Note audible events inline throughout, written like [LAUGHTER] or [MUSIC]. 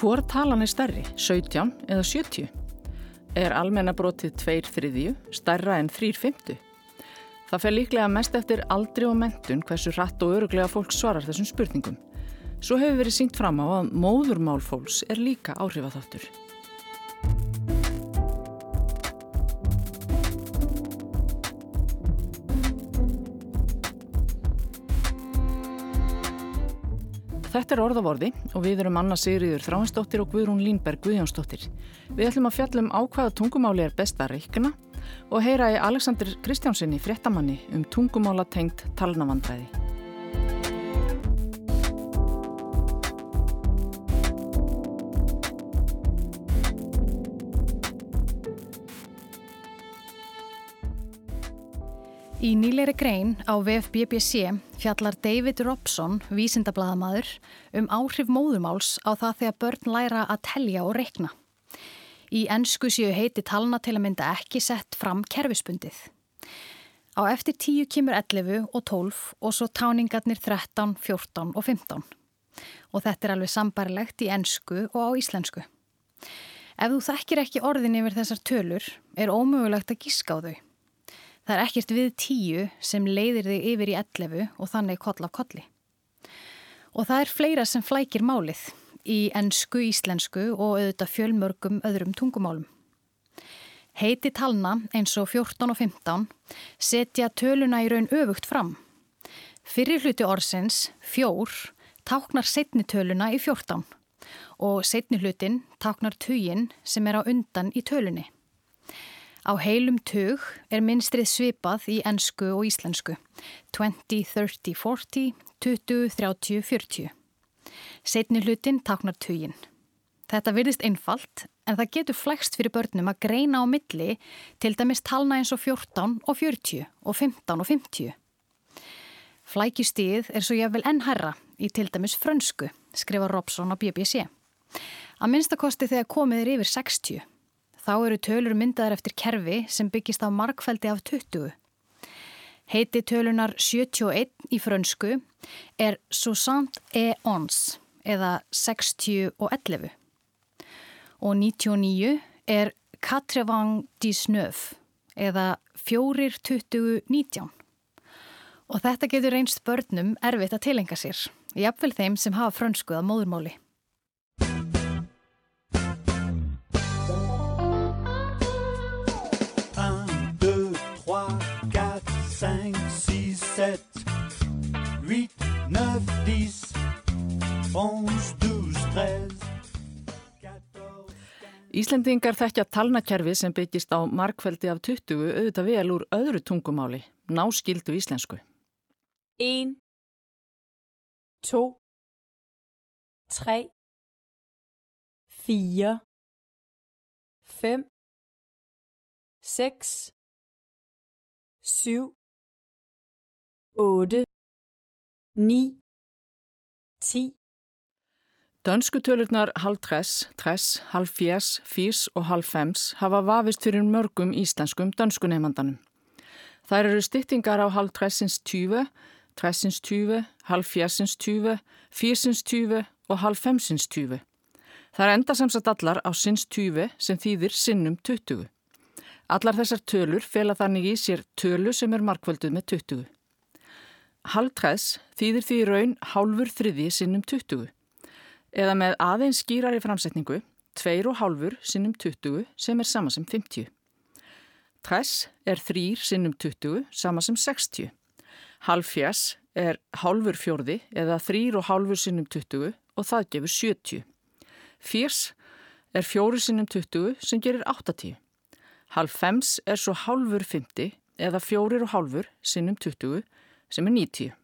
Hvor talan er stærri, 17 eða 70? Er almennabrótið 2 þriðju stærra en 3 fymtu? Það fer líklega mest eftir aldri og mentun hversu rætt og öruglega fólk svarar þessum spurningum. Svo hefur verið sínt fram á að móðurmál fólks er líka áhrifaþáttur. Þetta er orðavorði og við erum Anna Sigriður Þráinsdóttir og Guðrún Línberg Guðjónsdóttir. Við ætlum að fjallum á hvaða tungumáli er best að reikna og heyra í Alexander Kristjánsinni fréttamanni um tungumála tengt talnavandræði. Í nýleiri grein á VFBBC fjallar David Robson, vísindablaðamadur, um áhrif móðumáls á það þegar börn læra að telja og reikna. Í ennsku séu heiti talna til að mynda ekki sett fram kerfispundið. Á eftir 10 kemur 11 og 12 og svo táningarnir 13, 14 og 15. Og þetta er alveg sambarilegt í ennsku og á íslensku. Ef þú þekkir ekki orðin yfir þessar tölur er ómögulegt að gíska á þau. Það er ekkert við tíu sem leiðir þig yfir í 11 og þannig koll af kolli. Og það er fleira sem flækir málið í ennsku, íslensku og auðvitað fjölmörgum öðrum tungumálum. Heiti talna eins og 14 og 15 setja töluna í raun öfugt fram. Fyrir hluti orsins, fjór, táknar setni töluna í 14 og setni hlutin táknar tugin sem er á undan í tölunni. Á heilum tug er minnstrið svipað í ennsku og íslensku 20, 30, 40, 20, 30, 40. Setni hlutin taknar tugin. Þetta virðist einfalt en það getur flext fyrir börnum að greina á milli til dæmis talna eins og 14 og 40 og 15 og 50. Flækjustíð er svo jáfnvel enn herra í til dæmis frönsku, skrifa Robson á BBC. Að minnstakosti þegar komið er yfir 60 Þá eru tölur myndaðar eftir kerfi sem byggist á markfældi af 20. Heiti tölunar 71 í frönsku er 60 et 11 eða 60 og 11 og 99 er 99 eða 42019 og þetta getur reynst börnum erfitt að tilenga sér, jafnvel þeim sem hafa frönsku að móðurmáli. Íslendingar þekkja talnakerfi sem byggist á markveldi af 20 auðvitað vel úr öðru tungumáli, náskildu íslensku. 1, 2, 3, 4, 5, 6, 7, 8, 9, 10. Dönsku tölurnar halv tress, tress, halv fjers, fís og halv fems hafa vafist fyrir mörgum íslenskum dönskunemandanum. Það eru styttingar á halv tressins 20, tressins 20, halv fjersins 20, físins 20 og halv femsins 20. Það er enda samsagt allar á sinns 20 sem þýðir sinnum 20. Allar þessar tölur fela þannig í sér tölu sem er markvölduð með 20. Halvtræðs þýðir því raun hálfur þriði sinnum 20 eða með aðeins skýrari framsetningu tveir og hálfur sinnum 20 sem er sama sem 50. Træs er þrýr sinnum 20 sama sem 60. Halvfjæs er hálfur fjörði eða þrýr og hálfur sinnum 20 og það gefur 70. Fjæs er fjóri sinnum 20 sem gerir 80. Halvfems er svo hálfur 50 eða fjórir og hálfur sinnum 20 sem er 90.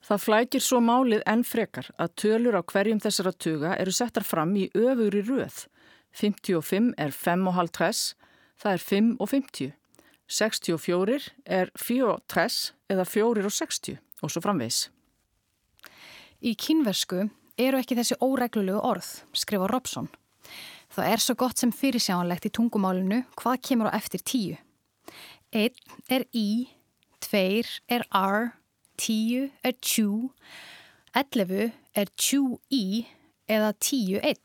Það flækir svo málið enn frekar að tölur á hverjum þessara tuga eru settar fram í öfugri röð. 55 er 5,5 tress, það er 5 og 50. 64 er 4 tress eða 4 og 60 og svo framvegs. Í kínversku eru ekki þessi óreglulegu orð, skrifa Robson. Það er svo gott sem fyrirsjánlegt í tungumálinu hvað kemur á eftir tíu. Einn er í tveir er R, tíu er tjú, ellefu er tjú í eða 10-1.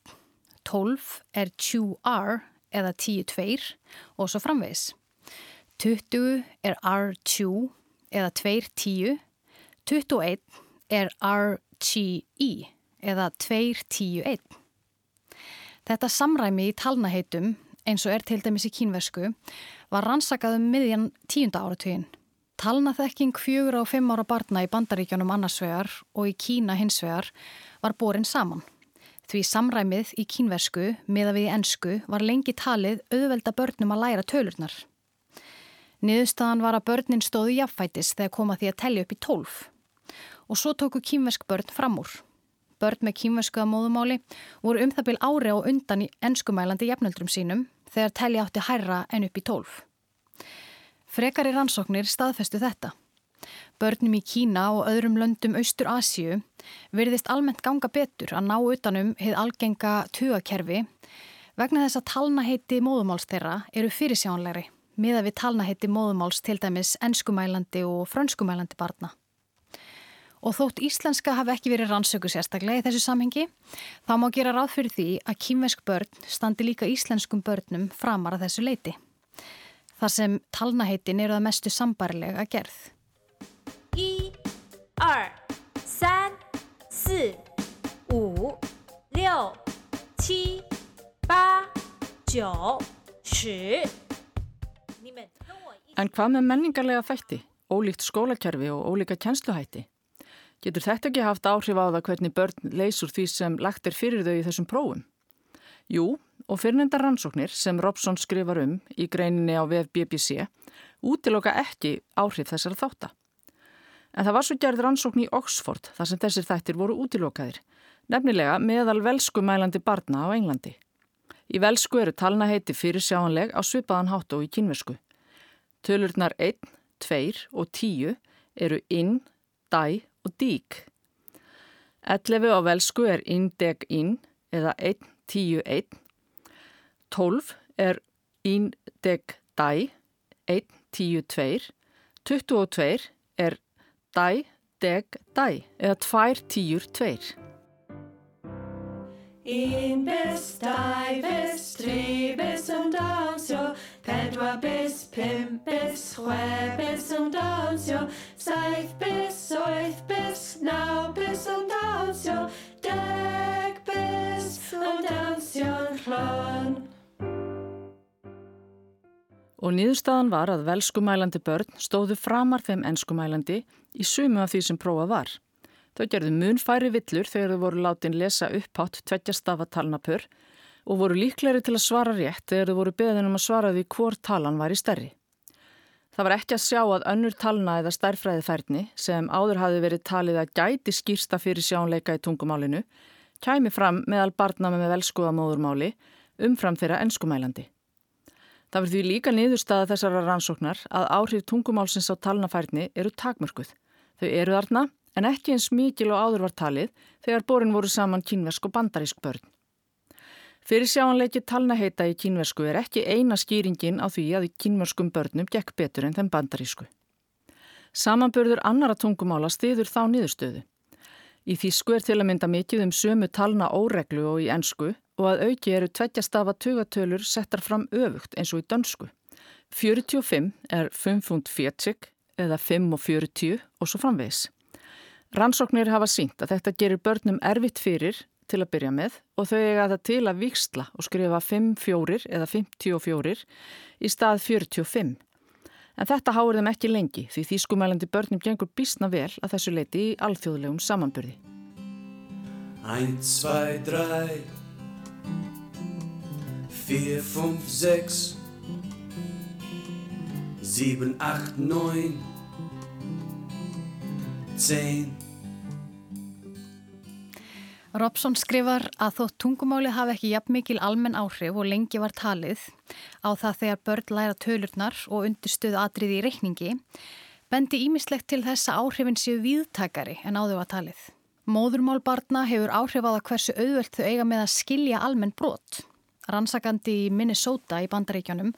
12 er 2R eða 10-2 og svo framvegis. 20 er R2 eða 2-10. 21 er RGE eða 2-10-1. Þetta samræmi í talnaheitum eins og er til dæmis í kínversku var rannsakað um miðjan tíunda áratugin. Talnaþekking fjögur á fimm ára barna í bandaríkjónum annarsvegar og í Kína hinsvegar var borin saman. Því samræmið í kínversku, miða við í ennsku, var lengi talið auðvelda börnum að læra tölurnar. Niðurstaðan var að börnin stóðu jafnfætis þegar koma því að tellja upp í tólf. Og svo tóku kínversk börn fram úr. Börn með kínversku að móðumáli voru um það byl ári á undan í ennskumælandi jafnöldrum sínum þegar tellja átti hærra en upp í tólf. Frekari rannsóknir staðfestu þetta. Börnum í Kína og öðrum löndum Austur Asju verðist almennt ganga betur að ná utanum heið algenga tugakerfi vegna þess að talnaheiti móðumáls þeirra eru fyrirsjánleiri miða við talnaheiti móðumáls til dæmis ennskumælandi og frönskumælandi barna. Og þótt íslenska hafi ekki verið rannsöku sérstaklega í þessu samhengi, þá má gera ráð fyrir því að kýmvesk börn standi líka íslenskum börnum framar að þessu leiti þar sem talnaheitin eru að mestu sambarilega gerð. Í, ar, san, si, ú, ljó, tí, ba, djó, sjú. En hvað með menningarlega þætti, ólíkt skólakerfi og ólíka kjensluhætti? Getur þetta ekki haft áhrif á það hvernig börn leysur því sem lagt er fyrir þau í þessum prófum? Jú, og fyrrnendar rannsóknir sem Robson skrifar um í greininni á VF BBC útiloka ekki áhrif þessara þátta. En það var svo gerð rannsókn í Oxford þar sem þessir þættir voru útilokaðir, nefnilega meðal velsku mælandi barna á Englandi. Í velsku eru talna heiti fyrir sjáanleg á svipaðan hátt og í kynversku. Tölurnar 1, 2 og 10 eru inn, dæ og dík. 11 á velsku er inn, deg, inn eða 1, 10, 1 12 er ín deg dæ, 1, 10, 2, 22 er dæ, deg, dæ eða 2, 10, 2. En bis, dæ bis, tre bis und dans, jo. Pedwa bis, pim bis, hwe bis und dans, jo. Seif bis, oif bis, nau bis und dans, jo. Deg og niðurstaðan var að velskumælandi börn stóðu framar þeim ennskumælandi í sumu af því sem prófað var. Þau gerðu munfæri villur þegar þau voru látin lesa upphátt tveggjastafa talnapur og voru líkleri til að svara rétt þegar þau voru beðin um að svara því hvort talan var í stærri. Það var ekki að sjá að önnur talna eða stærfræði færni sem áður hafi verið talið að gæti skýrsta fyrir sjónleika í tungumálinu kæmi fram meðal barna með velskuðamóðurmáli umfram þeirra ennskumælandi. Það verður því líka niðurstaða þessara rannsóknar að áhrif tungumálsins á talnafærni eru takmörkuð. Þau eru þarna en ekki eins mikil og áður var talið þegar borin voru saman kínversk og bandarísk börn. Fyrir sjáanleiki talnaheita í kínversku er ekki eina skýringin á því að í kínverskum börnum gekk betur en þeim bandarísku. Samanbörður annara tungumála stiður þá niðurstöðu. Í þýsku er til að mynda mikið um sömu talna óreglu og í ennsku og að auki eru tveggjastafa tugatölur settar fram öfugt eins og í dönsku. 45 er 5.40 eða 5.40 og svo framvegis. Rannsóknir hafa sínt að þetta gerir börnum erfitt fyrir til að byrja með og þau eiga það til að viksla og skrifa 5-4 eða 54 í stað 45. En þetta háur þeim ekki lengi því þýskumælandi börnum gengur bísna vel að þessu leiti í alþjóðlegum samanburði. 1, 2, 3 4, 5, 6, 7, 8, 9, 10. Robson skrifar að þótt tungumálið hafi ekki jafn mikil almenn áhrif og lengi var talið á það þegar börn læra tölurnar og undirstöðu atriði í reikningi, bendi ímislegt til þess að áhrifin séu viðtakari en áður var talið. Móðurmálbarna hefur áhrif á það hversu auðvelt þau eiga með að skilja almenn brot rannsakandi í Minnesota í bandaríkjanum,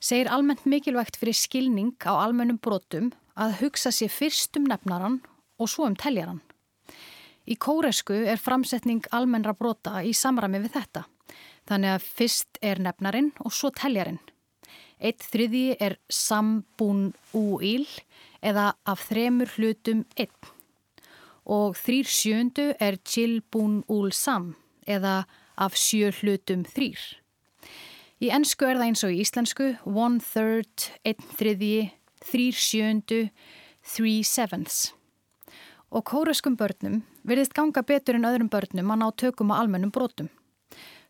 segir almennt mikilvægt fyrir skilning á almennum brotum að hugsa sér fyrst um nefnaran og svo um teljaran. Í kóresku er framsetning almennra brota í samrami við þetta. Þannig að fyrst er nefnarin og svo teljarinn. Eitt þriði er sambún úíl eða af þremur hlutum einn. Og þrýr sjöndu er chilbún úl sam eða af sjö hlutum þrýr. Í ennsku er það eins og í íslensku one third, einn þriðji, þrýr sjöndu, three sevenths. Og kóraskum börnum verðist ganga betur en öðrum börnum að ná tökum á almennum brotum.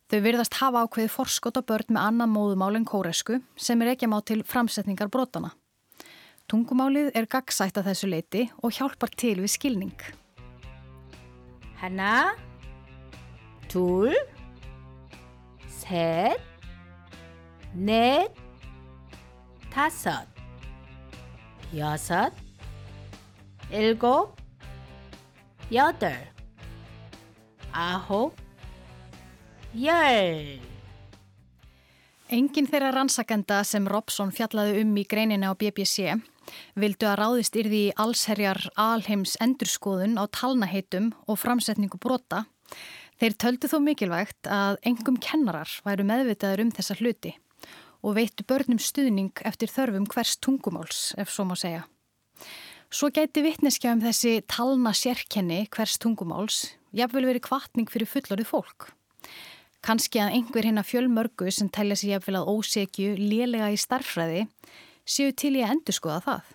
Þau verðast hafa ákveði forskot á börn með annað móðumál en kórasku sem er ekki má til framsetningar brotana. Tungumálið er gagsætt að þessu leiti og hjálpar til við skilning. Hanna? Túl? 셋, 넷, 다섯, 여섯, 일곱, 여덟, 아홉, 열. Engin þeirra rannsakenda sem Robson fjallaði um í greinina á BBC vildu að ráðist yrði í allsherjar alheims endurskoðun á talnaheitum og framsetningu brota. Þeir töldu þó mikilvægt að engum kennarar væru meðvitaður um þessa hluti og veittu börnum stuðning eftir þörfum hvers tungumáls, ef svo má segja. Svo gæti vittneskja um þessi talna sérkenni hvers tungumáls jafnvel verið kvartning fyrir fullorðið fólk. Kanski að einhver hérna fjölmörgu sem telja sér jafnvel að ósegju lélega í starfræði séu til í að endur skoða það.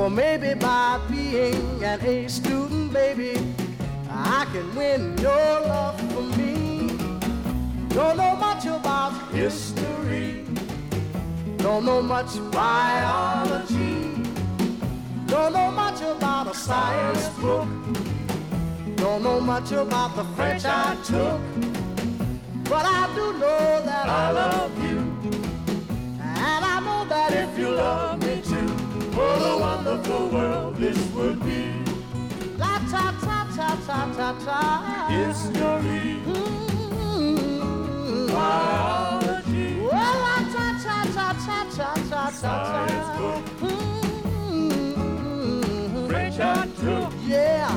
For maybe by being an A student, baby, I can win your love for me. Don't know much about history, don't know much biology, don't know much about a science book, don't know much about the French I took. But I do know that I love you. Ta ta ta. History. Mm-hmm. Biology. Well, la ta ta ta ta ta ta ta. Science book. Mm-hmm. French I took. Yeah.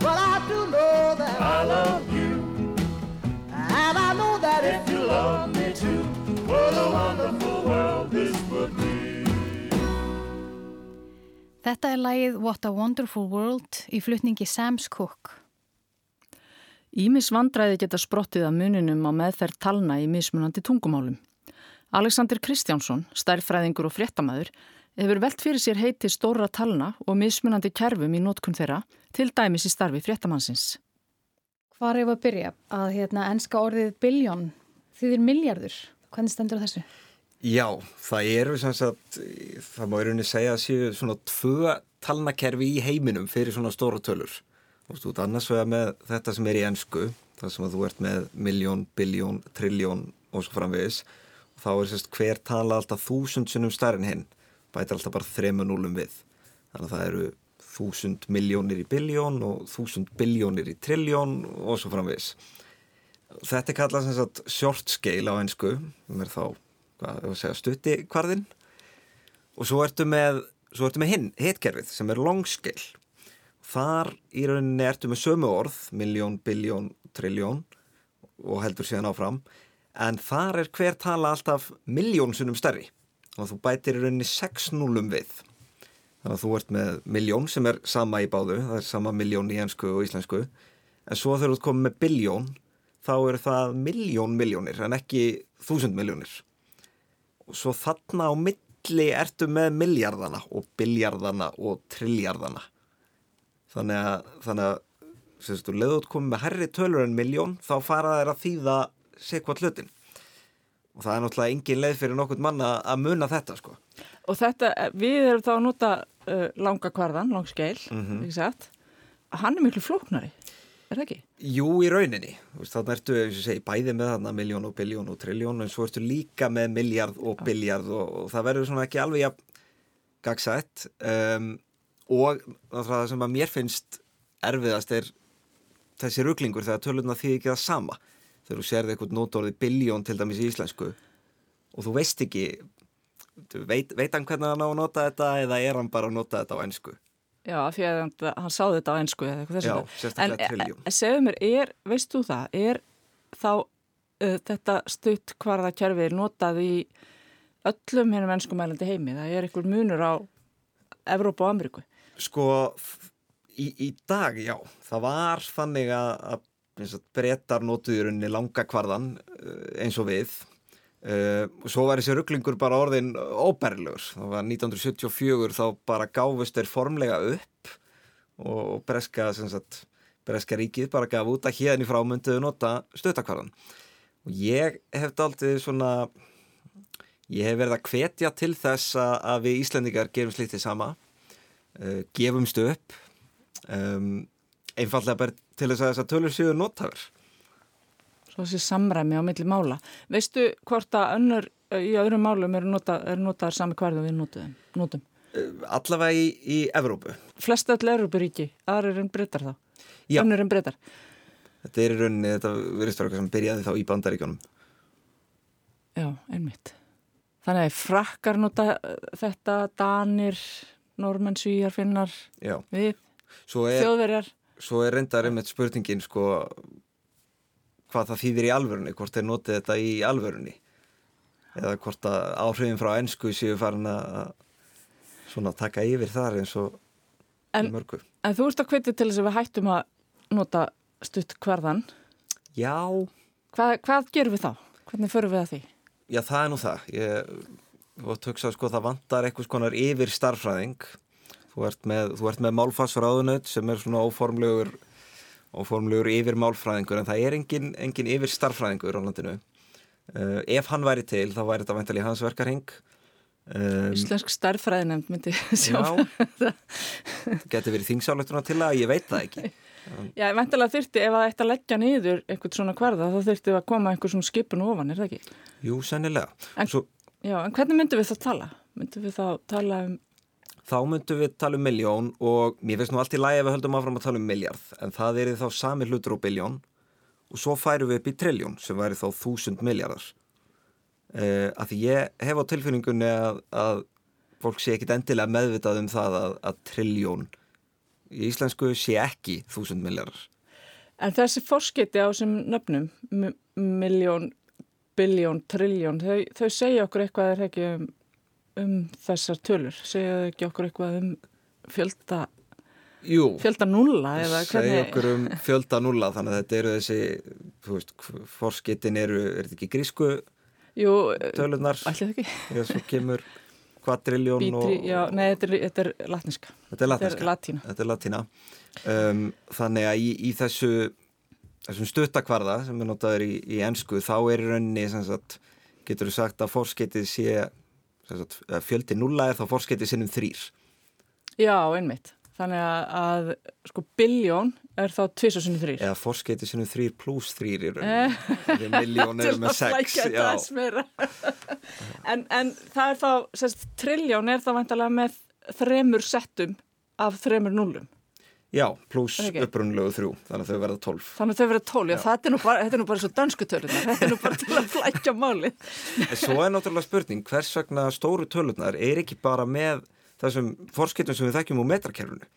But I do know that I love you. And I know that if you love me too, what a wonderful world Þetta er lagið What a Wonderful World í flutningi Sam's Cook. Ímis vandræði geta sprottið að muninum á meðferð talna í mismunandi tungumálum. Alexander Kristjánsson, stærfræðingur og fréttamaður, hefur velt fyrir sér heiti stóra talna og mismunandi kerfum í nótkunn þeirra, til dæmis í starfi fréttamannsins. Hvar hefur að byrja að hérna, enska orðið biljón þýðir miljardur? Hvernig stendur þessu? Já, það eru sem sagt, það má í rauninni segja að séu svona tvö talnakerfi í heiminum fyrir svona stóra tölur. Þú veist, annars vegar með þetta sem er í ennsku, það sem að þú ert með miljón, biljón, trilljón og svo framvegis. Þá er sérst hver tala alltaf þúsund sunnum stærn hinn, bætir alltaf bara þrema núlum við. Þannig að það eru þúsund miljónir í biljón og þúsund biljónir í trilljón og svo framvegis. Þetta er kallað sem sagt short scale á ennsku, sem er þá hvað, stutti kvarðinn og svo ertu með, svo ertu með hinn, hitkerfið sem er long scale þar í rauninni ertu með sömu orð miljón, biljón, trilljón og heldur síðan áfram. En þar er hver tala alltaf miljón sunnum stærri. Og þú bætir í rauninni 6 núlum við. Þannig að þú ert með miljón sem er sama í báðu, það er sama miljón í ennsku og íslensku. En svo þegar þú ert komið með biljón, þá eru það miljón miljónir en ekki þúsund miljónir. Svo þarna á milli ertu með miljardana og biljardana og trilljarðana. Þannig að, þannig að þú leðut komið með herri tölur en miljón, þá fara þær að þýða sekvað hlutin. Og það er náttúrulega engin leið fyrir nokkurt manna að muna þetta, sko. Og þetta, við erum þá að nota uh, langa kvarðan, langskeil, Mhm. ekki satt? Hann er miklu flóknari, er það ekki? Jú, í rauninni. Þannig ertu, segi, bæði með þarna miljón og biljón og trilljón en svo ertu líka með miljard og biljard og, og það verður svona ekki alveg jafn gagsætt um, og það sem að mér finnst erfiðast er þessi ruglingur þegar tölurna þýð ekki það sama. Þegar þú serði eitthvað nótorði biljón til dæmis í íslensku og þú veist ekki, veit, veit hann hvernig hann á að nota þetta eða er hann bara að nota þetta á ennsku? Já, því að hann, hann sáði þetta á ennsku eða eitthvað þessu. Já, þetta. sérstaklega En trilljón. e- segðu mér, er, veist þú það, er þá uh, þetta stutt hvarða kerfið notað í öllum hennum ennsku mælandi heimi? Það er einhver munur á Evrópu og Ameríku. Sko, í, í dag, já, það var þannig að, að eins og brettar notuðu í langa kvarðan eh, eins og við uh, svo var þessi rugglingur bara orðin óbærilegur. Það var 1974 þá bara gáfust þeir formlega upp og, breska, sagt, breska ríkið bara gaf út að hérni frá mynduðu nota stöðtakvarðan. Og ég hef daldið svona, ég hef verið að hvetja til þess að, við Íslendingar gerum slítið sama uh, gefumst upp um, einfallega bara til þess að þess að tölur séu notafur Svo þessi samræmi á milli mála. Veistu hvort að önnur uh, í öðrum málum eru, nota, eru notaðar sami hverðu við notum? uh, allavega í, í Evrópu Flest öll Európuríki, aðrir en breytar þá. Já. Önnur en breytar. þetta er í rauninni, þetta verðist vera eitthvað sem byrjaði þá í bandaríkjónum Já, einmitt. Þannig að frakkar nota uh, þetta, danir, normenn, svíjar, finnar, Já. við, er, þjóðverjar. svo er reyndar einmitt spurningin sko hvað það þýðir í alvörunni, hvort þeir notið þetta í alvörunni eða hvort að áhrifin frá ennsku séu farin að svona taka yfir þar eins og En- mörgu En þú ert að hvetja til þess að við hættum að nota stutt hverðan. Já, Hvað, hvað gerum við þá? Hvernig förum við að því? Já, það er nú það. Ég vart hugsað sko það vantar eitthvað skonar yfir starffræðing. Þú ert með, með málfarsfráðunöð sem er svona óformlegur, óformlegur yfir málfræðingur en það er engin, engin yfir starffræðingur á landinu. Uh, ef hann væri til þá væri þetta væntalega í hans verkarhing. Um, Íslensk stærðfræðinemnd myndi [LAUGHS] sjá. já, geti verið þingsáleituna til að ég veit það ekki. Já, ég væntalega þyrfti ef það ætti að leggja niður einhvern svona hverða þá þyrfti að koma einhver svona skipun ofan, er það ekki? Jú, sennilega. En- Svo, Já, en hvernig myndum við þá tala? Myndum við þá tala um, þá myndum við tala um miljón og mér finnst nú allt í lagi ef við höldum áfram að tala um miljard en það er þá sami hlutur og biljón og svo færum við upp í triljón sem væri þá þúsund miljardar uh, að því ég hef á tilfinningunni að, að fólk sé ekkit endilega meðvitað um það að, að triljón í íslensku sé ekki þúsund miljardar en þessi forskiti á þessum nöfnum, miljón, biljón, triljón, þau, þau segja okkur eitthvað er ekki um, um þessar tölur, segja þau ekki okkur eitthvað um fjölda, Jú, fjölda nulla eða segja hvernig? okkur um fjölda nulla þannig að þetta eru þessi þú veist, forskitin eru, er þetta ekki grísku Jú, tölunar ætlið ekki, eða svo kemur kvadriljón og já, nei, þetta er, þetta er latniska, þetta er þetta latinska er latína. þetta er latína. Um, þannig að í, í þessu þessum stuttakvarða sem er notaður í, í ennsku þá er rauninni sem sagt, getur þú sagt að forsketið sé fjöldi nulla er þá forsketið sinnum þrýr Já, einmitt. Þannig að, að sko, biljón er þá tvisasunni þrýr. eða forsketið sinnum þrýr pluss þrýr því miljón [LAUGHS] er með sex [LAUGHS] en, en það er þá, triljón er þá vantarlega með þremur settum af þremur núlum. Já, pluss upprunlegu þrjú þannig að þau verða tólf Þannig að þau verða tól. Já, þetta er nú bara, þetta er nú bara svo danskutölunar. Þetta er nú bara til að flækja máli. En svo er náttúrulega spurning hvers vegna stóru tölurnar er ekki bara með þessum forsketum sem við þekkjum úr metrakerfunu.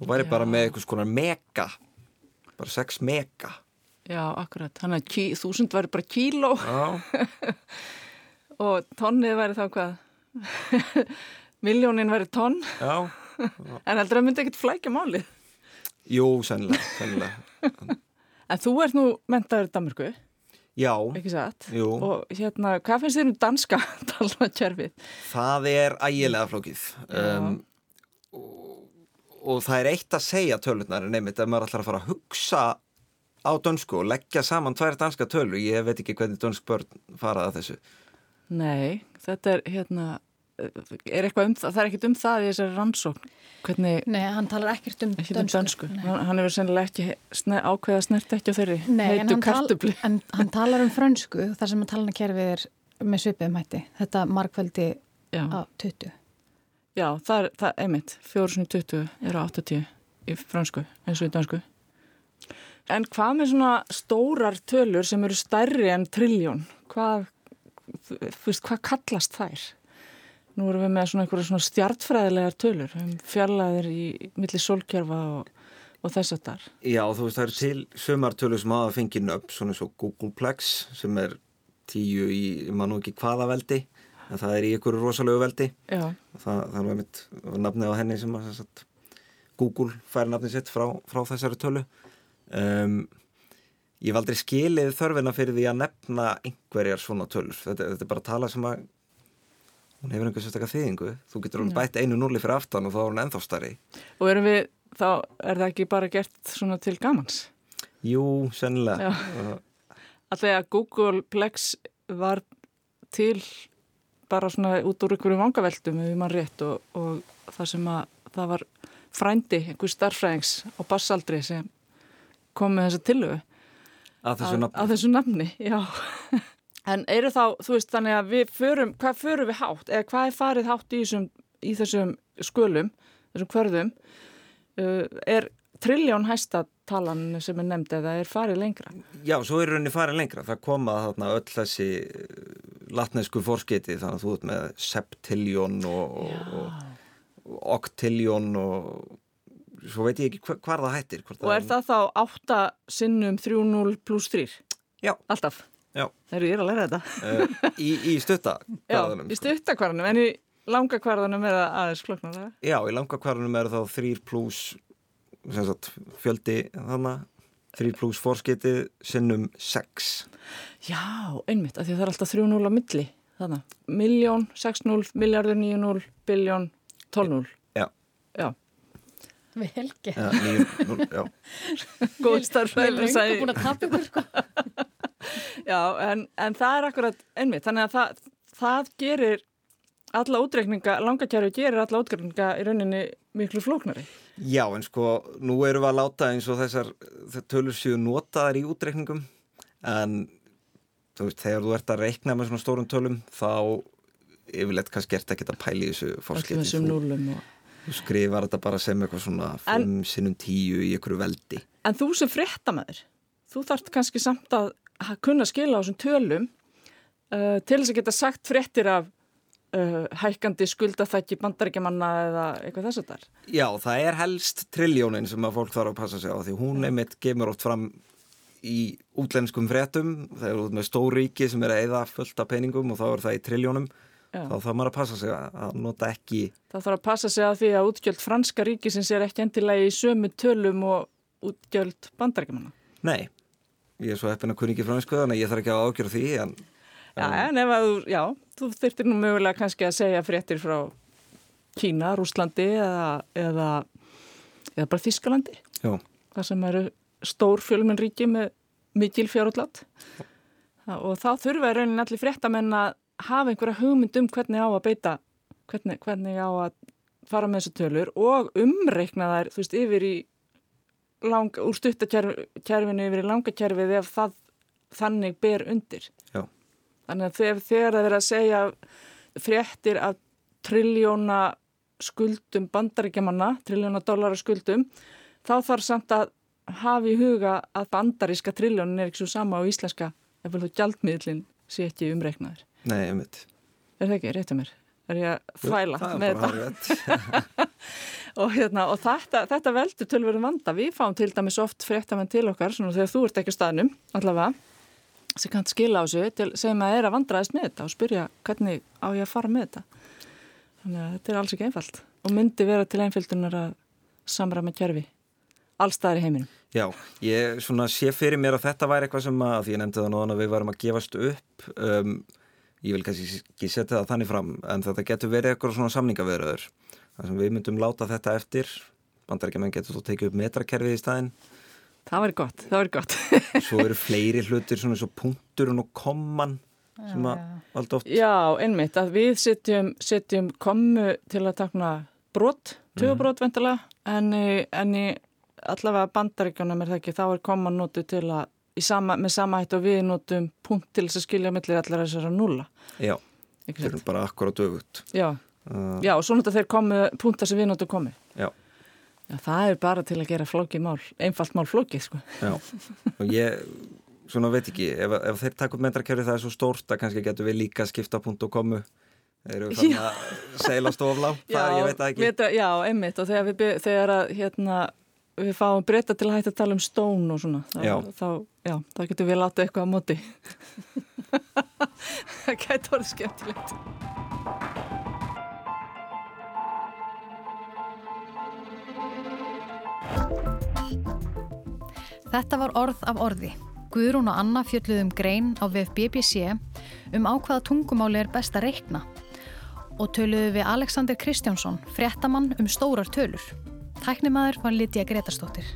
Þú væri bara Já. með eitthvað skonar mega, bara 6 mega. Já, akkurat. Þannig að þúsund væri bara kíló Já, [LAUGHS] og tonnið væri þá hvað? [LAUGHS] miljónin væri tonn, Já, [LAUGHS] en heldur að myndi ekkit flækja málið. jú, sennilega, sennilega. En þú ert nú mentaður í Danmarku, Já, ekki satt? jú, Og hérna, hvað finnst þér um danska [LAUGHS] talnakerfið? það er ægilega flókið. Um, og, og það er eitt að segja tölurnar einmitt ef maður ætlar að fara að hugsa á dönsku og leggja saman tvær danska tölur, ég veit ekki hvernig dönsk börn fara að þessu. Nei, þetta er hérna, er eitthvað um það, það er ekkit um það í þessari rannsókn. Hvernig, Nei, hann talar ekkert um ekki um dönsku. dönsku. Hann, hann hefur sennilega ekki sne, ákveða snert ekki á þeirri Nei, en hann, tal, en hann talar um frönsku þar sem að talnakerfið er með svipiðum hætti. Þetta markveldi Já, á 20. já það er, það er einmitt, 420 eru 80 í fransku eins og í dönsku. En hvað með svona stórar tölur sem eru stærri en trilljón? Hvað, hvað kallast þær? Nú erum við með svona einhverja svona stjartfræðilegar tölur, um fjarlæðir í milli sólkjörfa og, og þess að þar. Já, þú veist, það eru til sumartölu sem hafa fengið nöfn, svona svo Googleplex sem er tíu í, ég man nú ekki hvaða veldi, en það er í ykkur rosalegu veldi. Já, Það, það var mitt nafnið á henni sem að sagt, Google fær nafnið sitt frá, frá þessari tölu. Um, ég hef aldrei skilið þörfina fyrir því að nefna einhverjar svona tölur. Þetta, þetta er bara tala sem að hún hefur einhver sérstaklega þýðingu. Þú getur hún bætt einu núli fyrir aftan og þá er hún ennþá starri. og erum við, þá er það ekki bara gert svona til gamans? Jú, sennilega. Alltaf að Googleplex var til bara svona út úr einhverjum vangaveltum ef mann rétt og, og það sem að það var frændi, einhver starfræðings á bassaldri sem kom með þessa tillögu Að þessu að, nafn. að þessu nafni, já. En eru þá, þú veist, þannig að við förum, hvað förum við hátt, eða hvað er farið hátt í þessum, í þessum skölum, þessum hverðum, uh, er trilljón hæsta talan sem er nefnd eða er farið lengra? Já, svo er rauninni farið lengra. Það koma þarna öll þessi eh, latnesku fórskeiti þannig að þú ert með septilljón og, og, og oktilljón og svo veit ég ekki hva, hvar það hættir. Og er það þá 8 sinnum 3-0 pluss 3? Já. Alltaf? Þegar ég er að læra þetta. uh, í, í stutta Já, í stuttakvarðanum, en í langa kvarðanum er það aðeins kloknar það. Já, í langa kvarðanum er þá 3 pluss sem sagt, fjöldi þannig 3 pluss fórskeiti sinnum 6. Já, einmitt, af því að það er alltaf 3-0 á milli. Þannig, miljón, 6-0, miljardur 9-0, biljón, 12-0. Já. Já, Vel gert. Já, 9, 0, já. góð Við erum sagði. enga búin að tapa ykkur sko. [LAUGHS] [LAUGHS] Já, en, en það er akkurat einmitt, þannig að það, það gerir alla útreikninga, langakjæru gerir alla útreikninga í rauninni miklu flóknari. Já, en sko, nú erum við að láta eins og þessar tölur séu notaðar í útreikningum en þú veist, þegar þú ert að reikna með svona stórum tölum þá yfirleitt kannski ert ekki að pæla í þessu fórskeiti þessum núlum og... þú skrifar þetta bara sem eitthvað svona En- 5 sinnum 10 í einhverju veldi En þú sem fréttamæður, þú þarft kannski samt að ha- kunna skila á þessum tölum uh, til þess að geta sagt fréttir af uh, hækkandi skuldaþækki bandaríkjamanna eða eitthvað þess að þar. Já, það er helst triljónin sem að fólk þarf að passa sig á því hún einmitt gemur oft fram í útlenskum fréttum þegar þú ert með stóríki sem er að eða fullt af peningum og þá er það í triljónum Já. þá þarf maður að passa sig að að nota ekki Það þarf að passa sig að því að útgjöld franska ríkisins er ekki endilega í sömu tölum og útgjöld bandaríkjamanna. Nei, ég er svo heppin að kunni ekki fransku þannig að ég þarf ekki að ágjöra því en Já, en ef að þú, já, þú þurftir nú mögulega kannski að segja fréttir frá Kína, Rúslandi eða, eða, eða bara Þískalandi. já, það sem eru stór fjölmenn ríki með mikil fjárútlátt og þá þurfa í rauninni allir fréttamenn að hafa einhverja hugmynd um hvernig á að beita hvernig, hvernig á að fara með þessu tölur og umreikna þær þú veist yfir í lang, úr stuttakerfinu yfir í langakerfið ef það þannig ber undir Já. þannig að þegar, þegar það er að segja fréttir af triljóna skuldum bandaríkjamanna, triljóna dólara skuldum þá þarf samt að hafa í huga að bandaríska triljónin er ekki svo sama á íslenska ef þú gjaldmiðlinn sé ekki umreiknaður. nei, einmitt Er það ekki, réttu mér? Er ég að þvæla er með þetta? [LAUGHS] Og, hérna, og þetta, þetta veldur tölverðum vanda. Við fáum til dæmis oft fréttamenn til okkar, þegar þú ert ekki staðnum, allavega, sem kannt skila á sig til sem að er að vandraðist með þetta og spyrja hvernig á ég að fara með þetta. Þannig að þetta er alls ekki einfalt og myndi vera til einföldunar að samra með kjörfi allstaðar í heiminum. Já, ég sé fyrir mér að þetta væri eitthvað sem að, því ég nefndi það nóðan að við varum að gefast upp, um, ég vil kannski ekki setja það þannig fram, en þetta getur verið eitthvað svona samningaverður, þar sem við myndum láta þetta eftir, bandarækjumenn getur þú tekið upp metrakerfið í staðin. Það væri gott, það væri gott. Svo eru fleiri hlutir svona svo punkturinn og komman sem að valda oft. Já, einmitt, að við setjum, setjum komu til að takna brot, tjóðbrot mm. vendilega, en, en í allavega bandaríkjónum er það ekki, þá er koman nótu til að, sama, með sama hætt og við nótum punkt til þess að skilja millir allar þessara núla. Já, þeir eru bara akkurat auðvut. Já, já, og svo nótu þeir komu, þess að við nótum komi. Já. Já, það er bara til að gera flókið mál, einfalt mál flókið, sko. Já, og ég, svona veit ekki, ef, ef þeir takk upp metrakerfi það er svo stórt að kannski getur við líka skipta punkt og komu. Þeir eru fann að segla stofla, það ég veit ekki. Veit, já, einmitt, og þegar, við, þegar að, hérna, við fáum breyta til að hætta að tala um stón og svona þá, já. þá, já, þá getur við látið eitthvað á móti [LAUGHS] það getur orðið skemmtilegt Þetta var orð af orði Guðrún og Anna fjöldluðum grein á VFBBC um ákvaða tungumáli er best að reikna og töluðu við Alexander Kristjánsson, fréttamann um stórar tölur Tæknimaður var Lítiða Gretarstóttir.